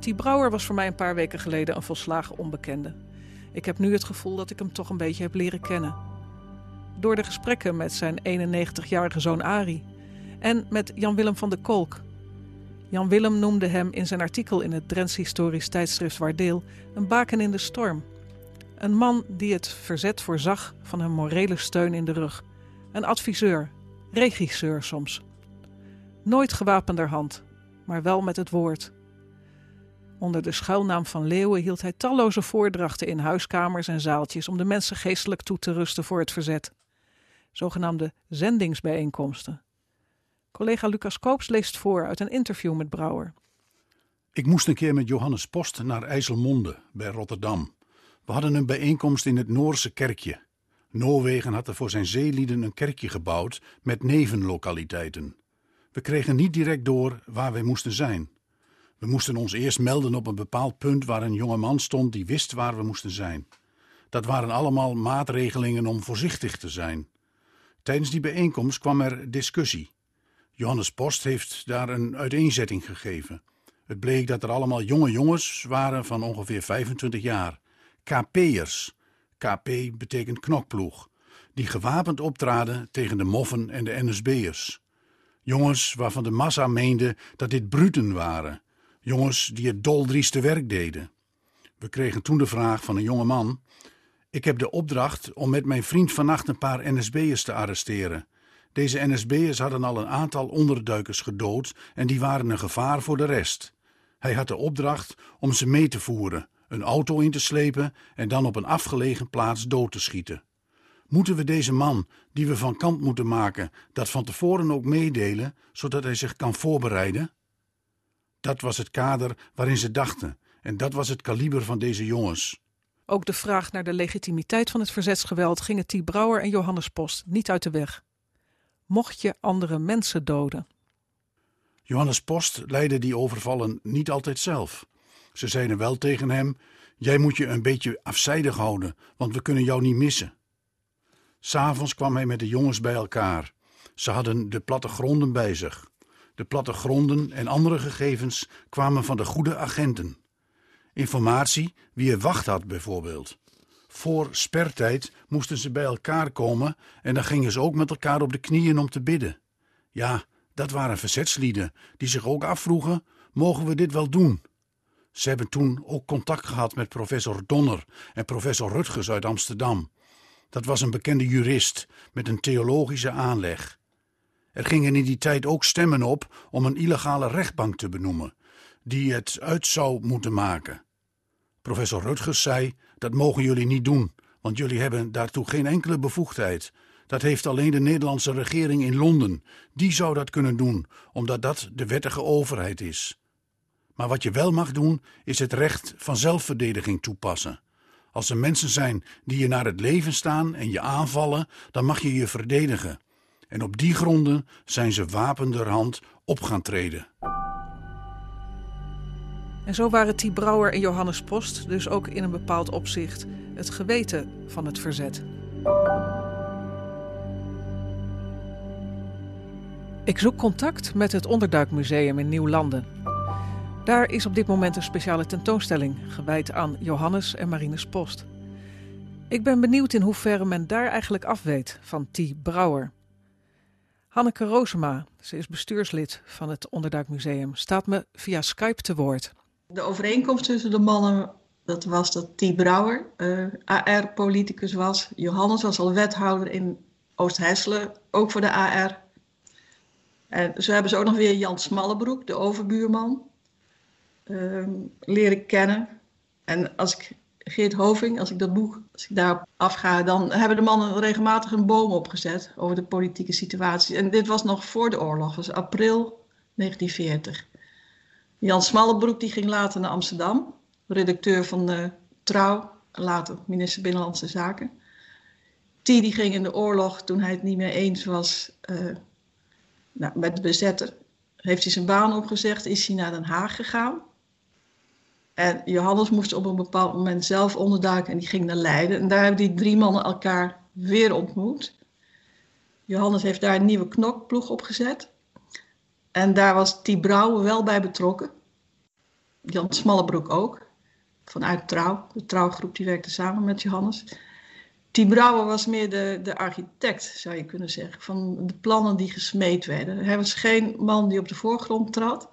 T. Brouwer was voor mij een paar weken geleden een volslagen onbekende. Ik heb nu het gevoel dat ik hem toch een beetje heb leren kennen. Door de gesprekken met zijn 91-jarige zoon Ari en met Jan-Willem van de Kolk. Jan-Willem noemde hem in zijn artikel in het Drents historisch tijdschrift Waardeel een baken in de storm. Een man die het verzet voorzag van een morele steun in de rug. Een adviseur, regisseur soms. Nooit gewapenderhand, maar wel met het woord. Onder de schuilnaam van Leeuwen hield hij talloze voordrachten in huiskamers en zaaltjes om de mensen geestelijk toe te rusten voor het verzet. Zogenaamde zendingsbijeenkomsten. Collega Lucas Koops leest voor uit een interview met Brouwer. Ik moest een keer met Johannes Post naar IJsselmonde bij Rotterdam. We hadden een bijeenkomst in het Noorse kerkje. Noorwegen had er voor zijn zeelieden een kerkje gebouwd met nevenlokaliteiten. We kregen niet direct door waar wij moesten zijn. We moesten ons eerst melden op een bepaald punt waar een jonge man stond die wist waar we moesten zijn. Dat waren allemaal maatregelingen om voorzichtig te zijn. Tijdens die bijeenkomst kwam er discussie. Johannes Post heeft daar een uiteenzetting gegeven. Het bleek dat er allemaal jonge jongens waren van ongeveer 25 jaar. KP'ers. KP betekent knokploeg. Die gewapend optraden tegen de moffen en de NSB'ers. Jongens waarvan de massa meende dat dit bruten waren. Jongens die het doldrieste werk deden. We kregen toen de vraag van een jonge man: Ik heb de opdracht om met mijn vriend vannacht een paar NSB'ers te arresteren. Deze NSB'ers hadden al een aantal onderduikers gedood en die waren een gevaar voor de rest. Hij had de opdracht om ze mee te voeren, een auto in te slepen en dan op een afgelegen plaats dood te schieten. Moeten we deze man, die we van kant moeten maken, dat van tevoren ook meedelen, zodat hij zich kan voorbereiden? Dat was het kader waarin ze dachten, en dat was het kaliber van deze jongens. Ook de vraag naar de legitimiteit van het verzetsgeweld gingen T. Brouwer en Johannes Post niet uit de weg. Mocht je andere mensen doden? Johannes Post leidde die overvallen niet altijd zelf. Ze zeiden wel tegen hem: Jij moet je een beetje afzijdig houden, want we kunnen jou niet missen. S'avonds kwam hij met de jongens bij elkaar. Ze hadden de plattegronden bij zich. De plattegronden en andere gegevens kwamen van de goede agenten. Informatie wie er wacht had, bijvoorbeeld. Voor spertijd moesten ze bij elkaar komen en dan gingen ze ook met elkaar op de knieën om te bidden. Ja, dat waren verzetslieden die zich ook afvroegen: mogen we dit wel doen? Ze hebben toen ook contact gehad met professor Donner en professor Rutgers uit Amsterdam. Dat was een bekende jurist met een theologische aanleg. Er gingen in die tijd ook stemmen op om een illegale rechtbank te benoemen, die het uit zou moeten maken. Professor Rutgers zei: Dat mogen jullie niet doen, want jullie hebben daartoe geen enkele bevoegdheid. Dat heeft alleen de Nederlandse regering in Londen. Die zou dat kunnen doen, omdat dat de wettige overheid is. Maar wat je wel mag doen, is het recht van zelfverdediging toepassen. Als er mensen zijn die je naar het leven staan en je aanvallen, dan mag je je verdedigen. En op die gronden zijn ze wapenderhand op gaan treden. En zo waren T. Brouwer en Johannes Post dus ook in een bepaald opzicht het geweten van het verzet. Ik zoek contact met het Onderduikmuseum in Nieuwlanden. Daar is op dit moment een speciale tentoonstelling gewijd aan Johannes en Marines Post. Ik ben benieuwd in hoeverre men daar eigenlijk afweet van T. Brouwer. Hanneke Roosema, ze is bestuurslid van het Onderduikmuseum, staat me via Skype te woord. De overeenkomst tussen de mannen, dat was dat T. Brouwer eh, AR-politicus was. Johannes was al wethouder in Oost-Hesselen, ook voor de AR. En zo hebben ze ook nog weer Jan Smallebroek, de overbuurman, uh, leren kennen. En als ik Geert Hoving, als ik dat boek, als ik daarop afga, dan hebben de mannen regelmatig een boom opgezet over de politieke situatie. En dit was nog voor de oorlog, was april 1940. Jan Smallebroek die ging later naar Amsterdam, redacteur van de Trouw, later minister Binnenlandse Zaken. T die ging in de oorlog, toen hij het niet meer eens was uh, nou, met de bezetter, heeft hij zijn baan opgezegd, is hij naar Den Haag gegaan. En Johannes moest op een bepaald moment zelf onderduiken en die ging naar Leiden. En daar hebben die drie mannen elkaar weer ontmoet. Johannes heeft daar een nieuwe knokploeg opgezet. En daar was. Brouwer wel bij betrokken. Jan Smallebroek ook, vanuit Trouw. De Trouwgroep die werkte samen met Johannes. Die was meer de, de architect, zou je kunnen zeggen, van de plannen die gesmeed werden. Hij was geen man die op de voorgrond trad,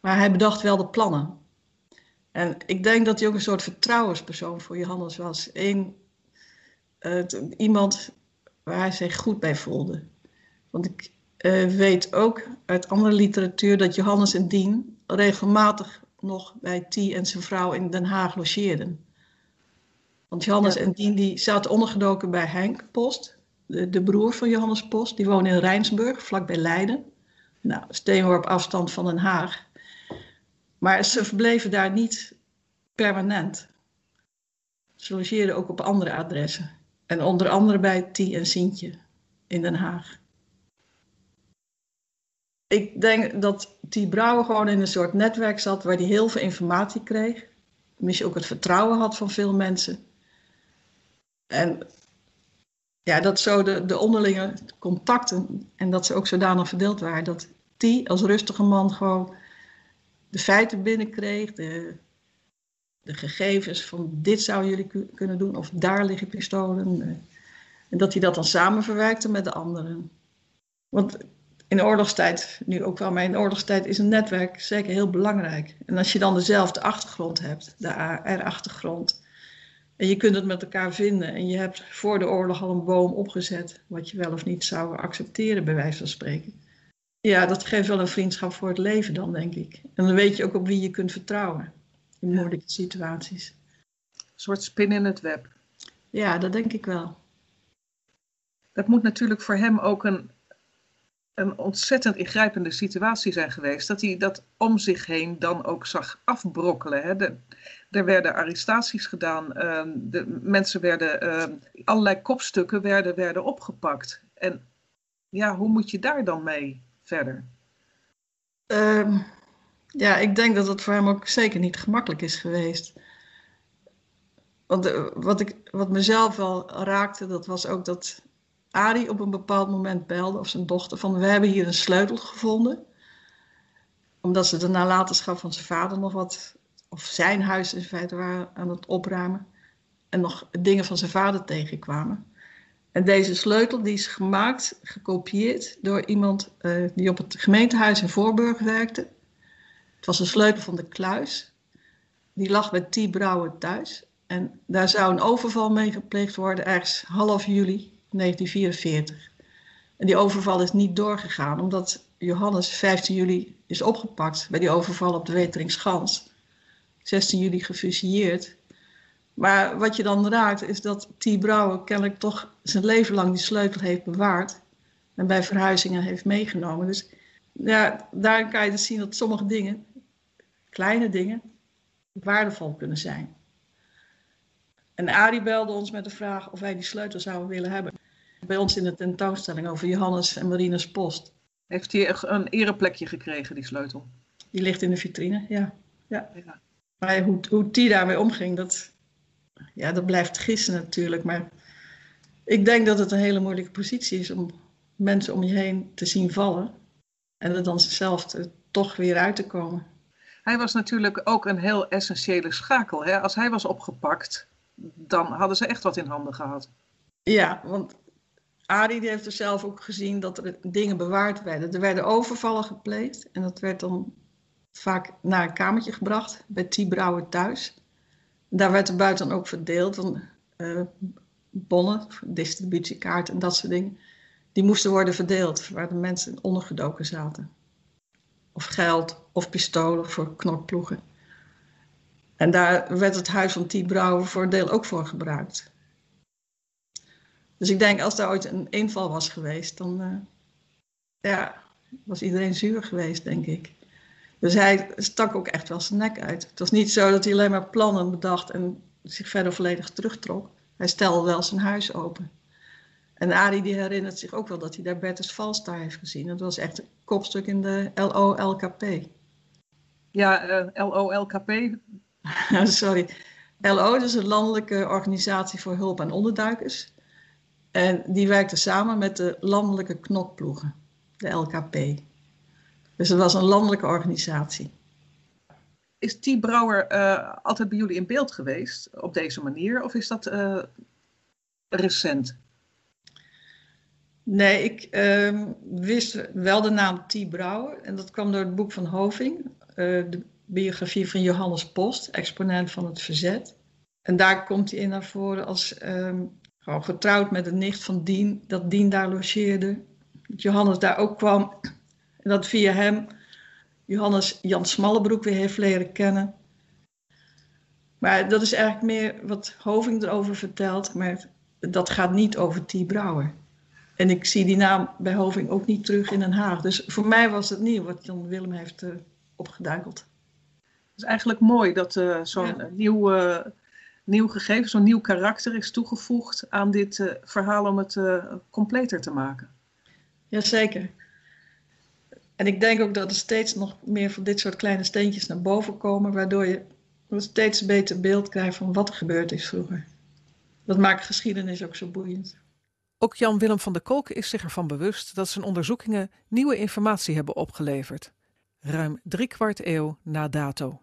maar hij bedacht wel de plannen. En ik denk dat hij ook een soort vertrouwenspersoon voor Johannes was. Eén, uh, iemand waar hij zich goed bij voelde. Want ik uh, weet ook uit andere literatuur dat Johannes en Dien regelmatig nog bij T en zijn vrouw in Den Haag logeerden. Want Johannes en Dien die zaten ondergedoken bij Henk Post, de, de, broer van Johannes Post. Die woonde in Rijnsburg, vlakbij Leiden. Nou, steenworp afstand van Den Haag. Maar ze verbleven daar niet permanent. Ze logeerden ook op andere adressen. En onder andere bij T en Sintje in Den Haag. Ik denk dat T. Brouwer gewoon in een soort netwerk zat waar hij heel veel informatie kreeg. Misschien ook het vertrouwen had van veel mensen. En ja, dat zo de, de onderlinge contacten en dat ze ook zodanig verdeeld waren dat die als rustige man gewoon de feiten binnenkreeg, de, de gegevens van dit zouden jullie kunnen doen of daar liggen pistolen. Eh, en dat hij dat dan samen verwerkte met de anderen. Want in oorlogstijd, nu ook wel, maar in oorlogstijd is een netwerk zeker heel belangrijk. En als je dan dezelfde achtergrond hebt, de AR-achtergrond, en je kunt het met elkaar vinden. En je hebt voor de oorlog al een boom opgezet. Wat je wel of niet zou accepteren, bij wijze van spreken. Ja, dat geeft wel een vriendschap voor het leven dan, denk ik. En dan weet je ook op wie je kunt vertrouwen. In moeilijke situaties. Een soort spin in het web. Ja, dat denk ik wel. Dat moet natuurlijk voor hem ook een, een ontzettend ingrijpende situatie zijn geweest. Dat hij dat om zich heen dan ook zag afbrokkelen. Hè? De, er werden arrestaties gedaan. Ehm, de mensen werden, ehm, allerlei kopstukken werden, werden opgepakt. En ja, hoe moet je daar dan mee Ehm, ja, ik denk dat het voor hem ook zeker niet gemakkelijk is geweest. Want eh, wat, ik, wat mezelf wel raakte, dat was ook dat Arie op een bepaald moment belde, of zijn dochter, van we hebben hier een sleutel gevonden. Omdat ze de nalatenschap van zijn vader nog wat of zijn huis in feite waren aan het opruimen. En nog dingen van zijn vader tegenkwamen. En deze sleutel die is gemaakt, gekopieerd door iemand uh, die op het gemeentehuis in Voorburg werkte. Het was een sleutel van de kluis. Die lag bij T. Brouwer thuis. En daar zou een overval mee gepleegd worden ergens half juli 1944. En die overval is niet doorgegaan, omdat Johannes 15 juli is opgepakt bij die overval op de Weteringschans. 16 juli gefusilleerd. Maar wat je dan raakt is dat T. Brouwer kennelijk toch zijn leven lang die sleutel heeft bewaard. En bij verhuizingen heeft meegenomen. Dus ja, daarin kan je dus zien dat sommige dingen, kleine dingen, waardevol kunnen zijn. En Arie belde ons met de vraag of wij die sleutel zouden willen hebben. Bij ons in de tentoonstelling over Johannes en Marines Post. Heeft hij een ereplekje gekregen, die sleutel? Die ligt in de vitrine, ja. ja. ja. Maar hoe, hoe die daarmee omging, dat, ja, dat blijft gissen natuurlijk. Maar ik denk dat het een hele moeilijke positie is om mensen om je heen te zien vallen. En er dan zelf toch weer uit te komen. Hij was natuurlijk ook een heel essentiële schakel. Hè? Als hij was opgepakt, dan hadden ze echt wat in handen gehad. Ja, want Arie die heeft er zelf ook gezien dat er dingen bewaard werden. Er werden overvallen gepleegd en dat werd dan vaak naar een kamertje gebracht bij T. Brouwer thuis. Daar werd er buiten ook verdeeld, van, uh, bonnen, distributiekaarten en dat soort dingen. Die moesten worden verdeeld, waar de mensen ondergedoken zaten. Of geld, of pistolen voor knokploegen. En daar werd het huis van T. Voor een deel ook voor gebruikt. Dus ik denk, als daar ooit een inval was geweest, dan uh, ja, was iedereen zuur geweest, denk ik. Dus hij stak ook echt wel zijn nek uit. Het was niet zo dat hij alleen maar plannen bedacht en zich verder volledig terugtrok. Hij stelde wel zijn huis open. En Arie die herinnert zich ook wel dat hij daar Bertus Valstar heeft gezien. Dat was echt een kopstuk in de LOLKP. Ja, uh, eh, LOLKP. Sorry. LO, is een landelijke organisatie voor hulp aan onderduikers. En die werkte samen met de landelijke knokploegen, de LKP. Dus het was een landelijke organisatie. Is T. Brouwer uh, altijd bij jullie in beeld geweest op deze manier? Of is dat uh, recent? Nee, ik uh, wist wel de naam T. Brouwer. En dat kwam door het boek van Hoving. Uh, de biografie van Johannes Post, exponent van het verzet. En daar komt hij in naar voren als um, gewoon getrouwd met een nicht van Dien. Dat Dien daar logeerde. Dat Johannes daar ook kwam. En dat via hem Johannes Jan Smallebroek weer heeft leren kennen. Maar dat is eigenlijk meer wat Hoving erover vertelt. Maar dat gaat niet over T. Brouwer. En ik zie die naam bij Hoving ook niet terug in Den Haag. Dus voor mij was het nieuw wat Jan Willem heeft uh, opgeduikeld. Het is eigenlijk mooi dat uh, zo'n ja. nieuw, uh, nieuw gegeven, zo'n nieuw karakter is toegevoegd aan dit verhaal om het completer te maken. Jazeker. En ik denk ook dat er steeds nog meer van dit soort kleine steentjes naar boven komen, waardoor je een steeds beter beeld krijgt van wat er gebeurd is vroeger. Dat maakt geschiedenis ook zo boeiend. Ook Jan Willem van der Kolk is zich ervan bewust dat zijn onderzoekingen nieuwe informatie hebben opgeleverd. Ruim driekwart eeuw na dato.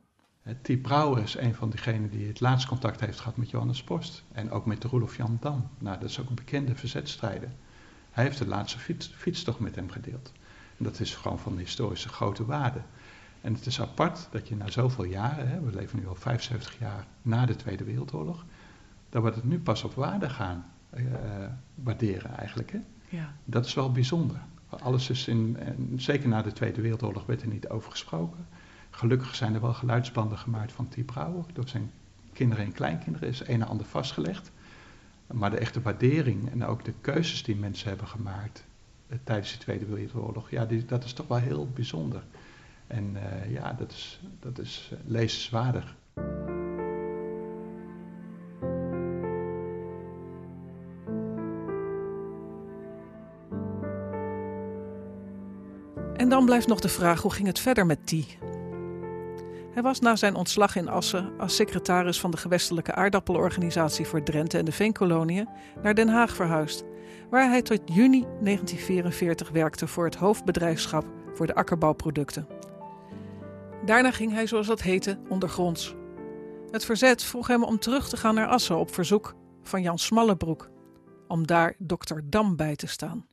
T. Brouwer is een van degenen die het laatst contact heeft gehad met Johannes Post. En ook met Roelof Jan Dam. Nou, dat is ook een bekende verzetstrijder. Hij heeft de laatste fiets, fietstocht met hem gedeeld. Dat is gewoon van historische grote waarde. En het is apart dat je na zoveel jaren, hè, we leven nu al 75 jaar na de Tweede Wereldoorlog, dat we het nu pas op waarde gaan uh, waarderen eigenlijk. Hè? Ja. Dat is wel bijzonder. Alles is in, en zeker na de Tweede Wereldoorlog werd er niet over gesproken. Gelukkig zijn er wel geluidsbanden gemaakt van T. Brouwer. Door zijn kinderen en kleinkinderen is een en ander vastgelegd. Maar de echte waardering en ook de keuzes die mensen hebben gemaakt tijdens de Tweede Wereldoorlog, ja, die, dat is toch wel heel bijzonder. En uh, ja, dat is, dat is lezenswaardig. En dan blijft nog de vraag hoe ging het verder met T? Hij was na zijn ontslag in Assen als secretaris van de gewestelijke aardappelorganisatie voor Drenthe en de Veenkoloniën naar Den Haag verhuisd, waar hij tot juni 1944 werkte voor het hoofdbedrijfschap voor de akkerbouwproducten. Daarna ging hij, zoals dat heette, ondergronds. Het verzet vroeg hem om terug te gaan naar Assen op verzoek van Jan Smallebroek, om daar dokter Dam bij te staan.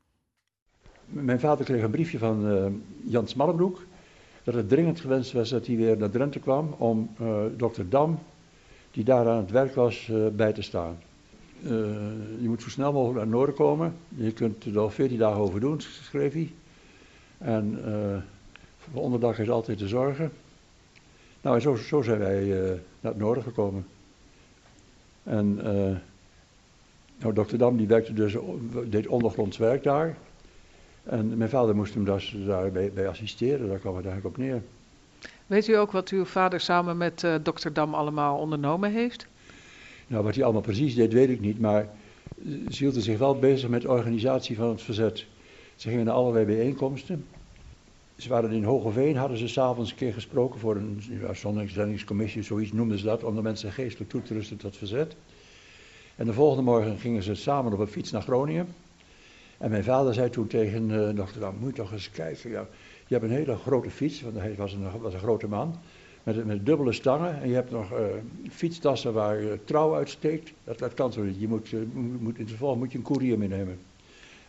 Mijn vader kreeg een briefje van uh, Jan Smallebroek dat het dringend gewenst was dat hij weer naar Drenthe kwam om uh, dokter Dam, die daar aan het werk was, uh, bij te staan. Uh, je moet zo snel mogelijk naar Noorden komen. Je kunt er al 14 dagen over doen, schreef hij. En voor onderdak is altijd te zorgen. Nou, en zo, zo zijn wij naar het noorden gekomen. En nou, dokter Dam die werkte dus, deed ondergronds werk daar. En mijn vader moest hem dus daarbij bij assisteren, daar kwam het eigenlijk op neer. Weet u ook wat uw vader samen met uh, dokter Dam allemaal ondernomen heeft? Nou, wat hij allemaal precies deed, weet ik niet, maar ze hielden zich wel bezig met de organisatie van het verzet. Ze gingen naar allerlei bijeenkomsten. Ze waren in Hogeveen, hadden ze s'avonds een keer gesproken voor een ja, zondagszendingscommissie, zoiets noemden ze dat, om de mensen geestelijk toe te rusten tot verzet. En de volgende morgen gingen ze samen op een fiets naar Groningen. En mijn vader zei toen tegen uh, dokter Dan, moet je toch eens kijken. Ja, je hebt een hele grote fiets, want hij was een, was een grote man. Met, met dubbele stangen. En je hebt nog uh, fietstassen waar uh, trouw uitsteekt. Dat, dat kan zo niet. Je moet, moet, in het geval moet je een koerier meenemen.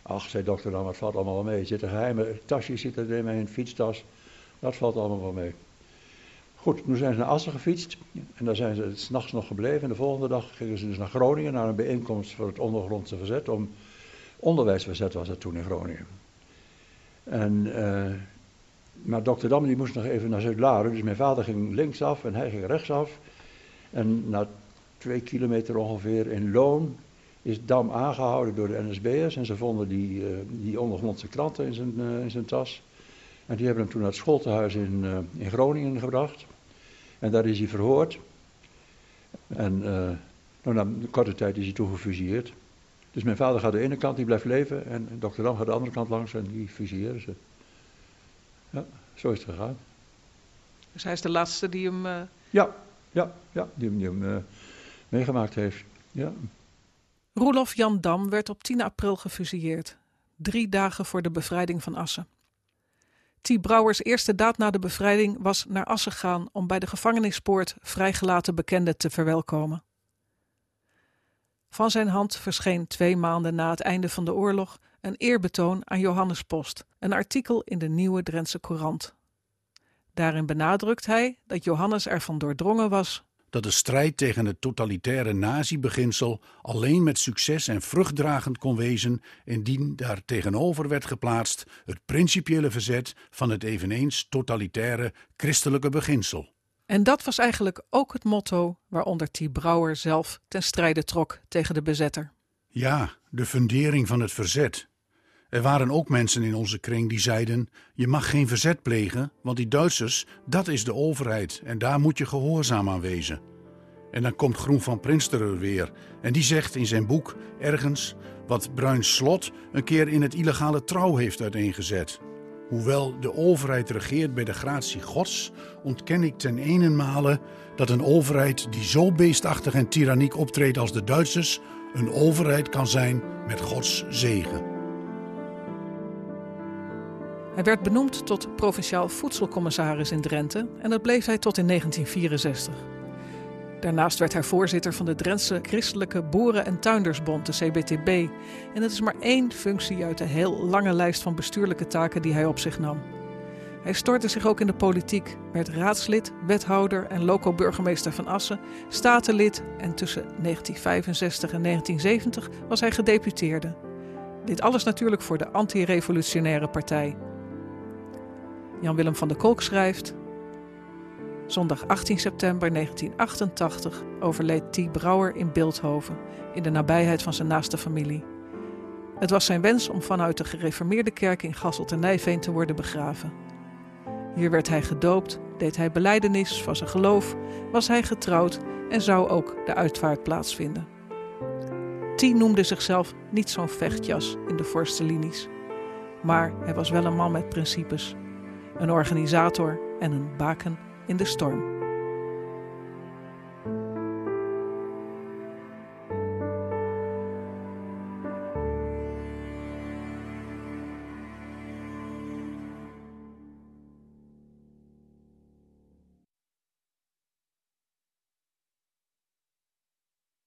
Ach, zei dokter Dan, dat valt allemaal wel mee. Er zitten geheime tasjes zitten er in mijn fietstas. Dat valt allemaal wel mee. Goed, nu zijn ze naar Assen gefietst. En daar zijn ze s'nachts nog gebleven. En de volgende dag gingen ze dus naar Groningen, naar een bijeenkomst voor het ondergrondse verzet. Om onderwijsverzet was dat toen in Groningen. En, uh, maar dokter Dam die moest nog even naar Zuid-Laren, dus mijn vader ging linksaf en hij ging rechtsaf. En na twee kilometer ongeveer in Loon is Dam aangehouden door de NSB'ers en ze vonden die, uh, die ondergrondse kranten in zijn, uh, in zijn tas. En die hebben hem toen naar het schooltehuis in, in Groningen gebracht. En daar is hij verhoord. En nou, na een korte tijd is hij toen. Dus mijn vader gaat de ene kant, die blijft leven. En dokter Dam gaat de andere kant langs en die fusilleren ze. Ja, zo is het gegaan. Dus hij is de laatste die hem... Uh... Ja, ja, ja, die, die hem uh, meegemaakt heeft. Ja. Roelof Jan Dam werd op 10 april gefusilleerd. Drie dagen voor de bevrijding van Assen. T. Brouwers eerste daad na de bevrijding was naar Assen gaan om bij de gevangenispoort vrijgelaten bekenden te verwelkomen. Van zijn hand verscheen twee maanden na het einde van de oorlog een eerbetoon aan Johannes Post, een artikel in de Nieuwe Drentse Courant. Daarin benadrukt hij dat Johannes ervan doordrongen was dat de strijd tegen het totalitaire nazi-beginsel alleen met succes en vruchtdragend kon wezen indien daar tegenover werd geplaatst het principiële verzet van het eveneens totalitaire christelijke beginsel. En dat was eigenlijk ook het motto waaronder T. Brouwer zelf ten strijde trok tegen de bezetter. Ja, de fundering van het verzet. Er waren ook mensen in onze kring die zeiden: Je mag geen verzet plegen, want die Duitsers, dat is de overheid en daar moet je gehoorzaam aan wezen. En dan komt Groen van Prinsterer weer en die zegt in zijn boek ergens wat Bruin Slot een keer in het illegale trouw heeft uiteengezet. Hoewel de overheid regeert bij de gratie Gods, ontken ik ten enenmale dat een overheid die zo beestachtig en tyranniek optreedt als de Duitsers, een overheid kan zijn met Gods zegen. Hij werd benoemd tot provinciaal voedselcommissaris in Drenthe en dat bleef hij tot in 1964. Daarnaast werd hij voorzitter van de Drentse Christelijke Boeren- en Tuindersbond, de CBTB. En dat is maar één functie uit de heel lange lijst van bestuurlijke taken die hij op zich nam. Hij stortte zich ook in de politiek, werd raadslid, wethouder en loco-burgemeester van Assen, statenlid en tussen 1965 en 1970 was hij gedeputeerde. Dit alles natuurlijk voor de anti-revolutionaire partij. Jan-Willem van der Kolk schrijft... Zondag 18 september 1988 overleed T. Brouwer in Beeldhoven... in de nabijheid van zijn naaste familie. Het was zijn wens om vanuit de gereformeerde kerk in Gasselt en Nijveen te worden begraven. Hier werd hij gedoopt, deed hij beleidenis van zijn geloof, was hij getrouwd en zou ook de uitvaart plaatsvinden. T noemde zichzelf niet zo'n vechtjas in de voorste linies. Maar hij was wel een man met principes een organisator en een baken in de storm.